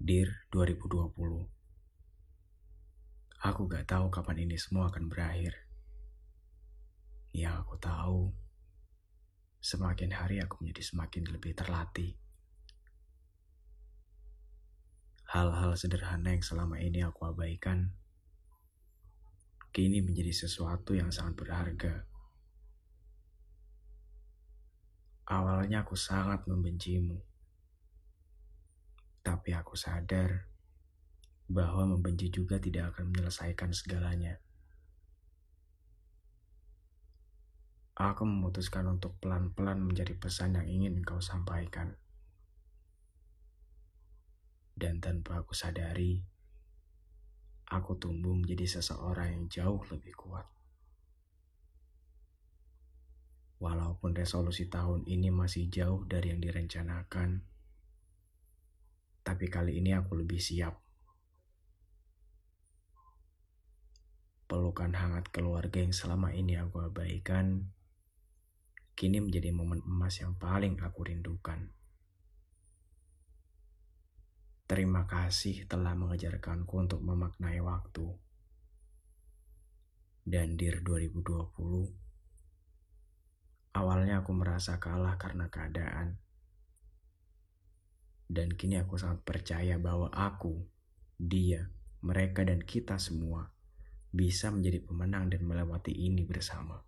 Dir 2020 Aku gak tahu kapan ini semua akan berakhir. Yang aku tahu, semakin hari aku menjadi semakin lebih terlatih. Hal-hal sederhana yang selama ini aku abaikan, kini menjadi sesuatu yang sangat berharga. Awalnya aku sangat membencimu tapi aku sadar bahwa membenci juga tidak akan menyelesaikan segalanya. Aku memutuskan untuk pelan-pelan menjadi pesan yang ingin kau sampaikan. Dan tanpa aku sadari, aku tumbuh menjadi seseorang yang jauh lebih kuat. Walaupun resolusi tahun ini masih jauh dari yang direncanakan, tapi kali ini aku lebih siap. Pelukan hangat keluarga yang selama ini aku abaikan, kini menjadi momen emas yang paling aku rindukan. Terima kasih telah mengejarkanku untuk memaknai waktu. Dan dir 2020, awalnya aku merasa kalah karena keadaan dan kini aku sangat percaya bahwa aku, dia, mereka, dan kita semua bisa menjadi pemenang dan melewati ini bersama.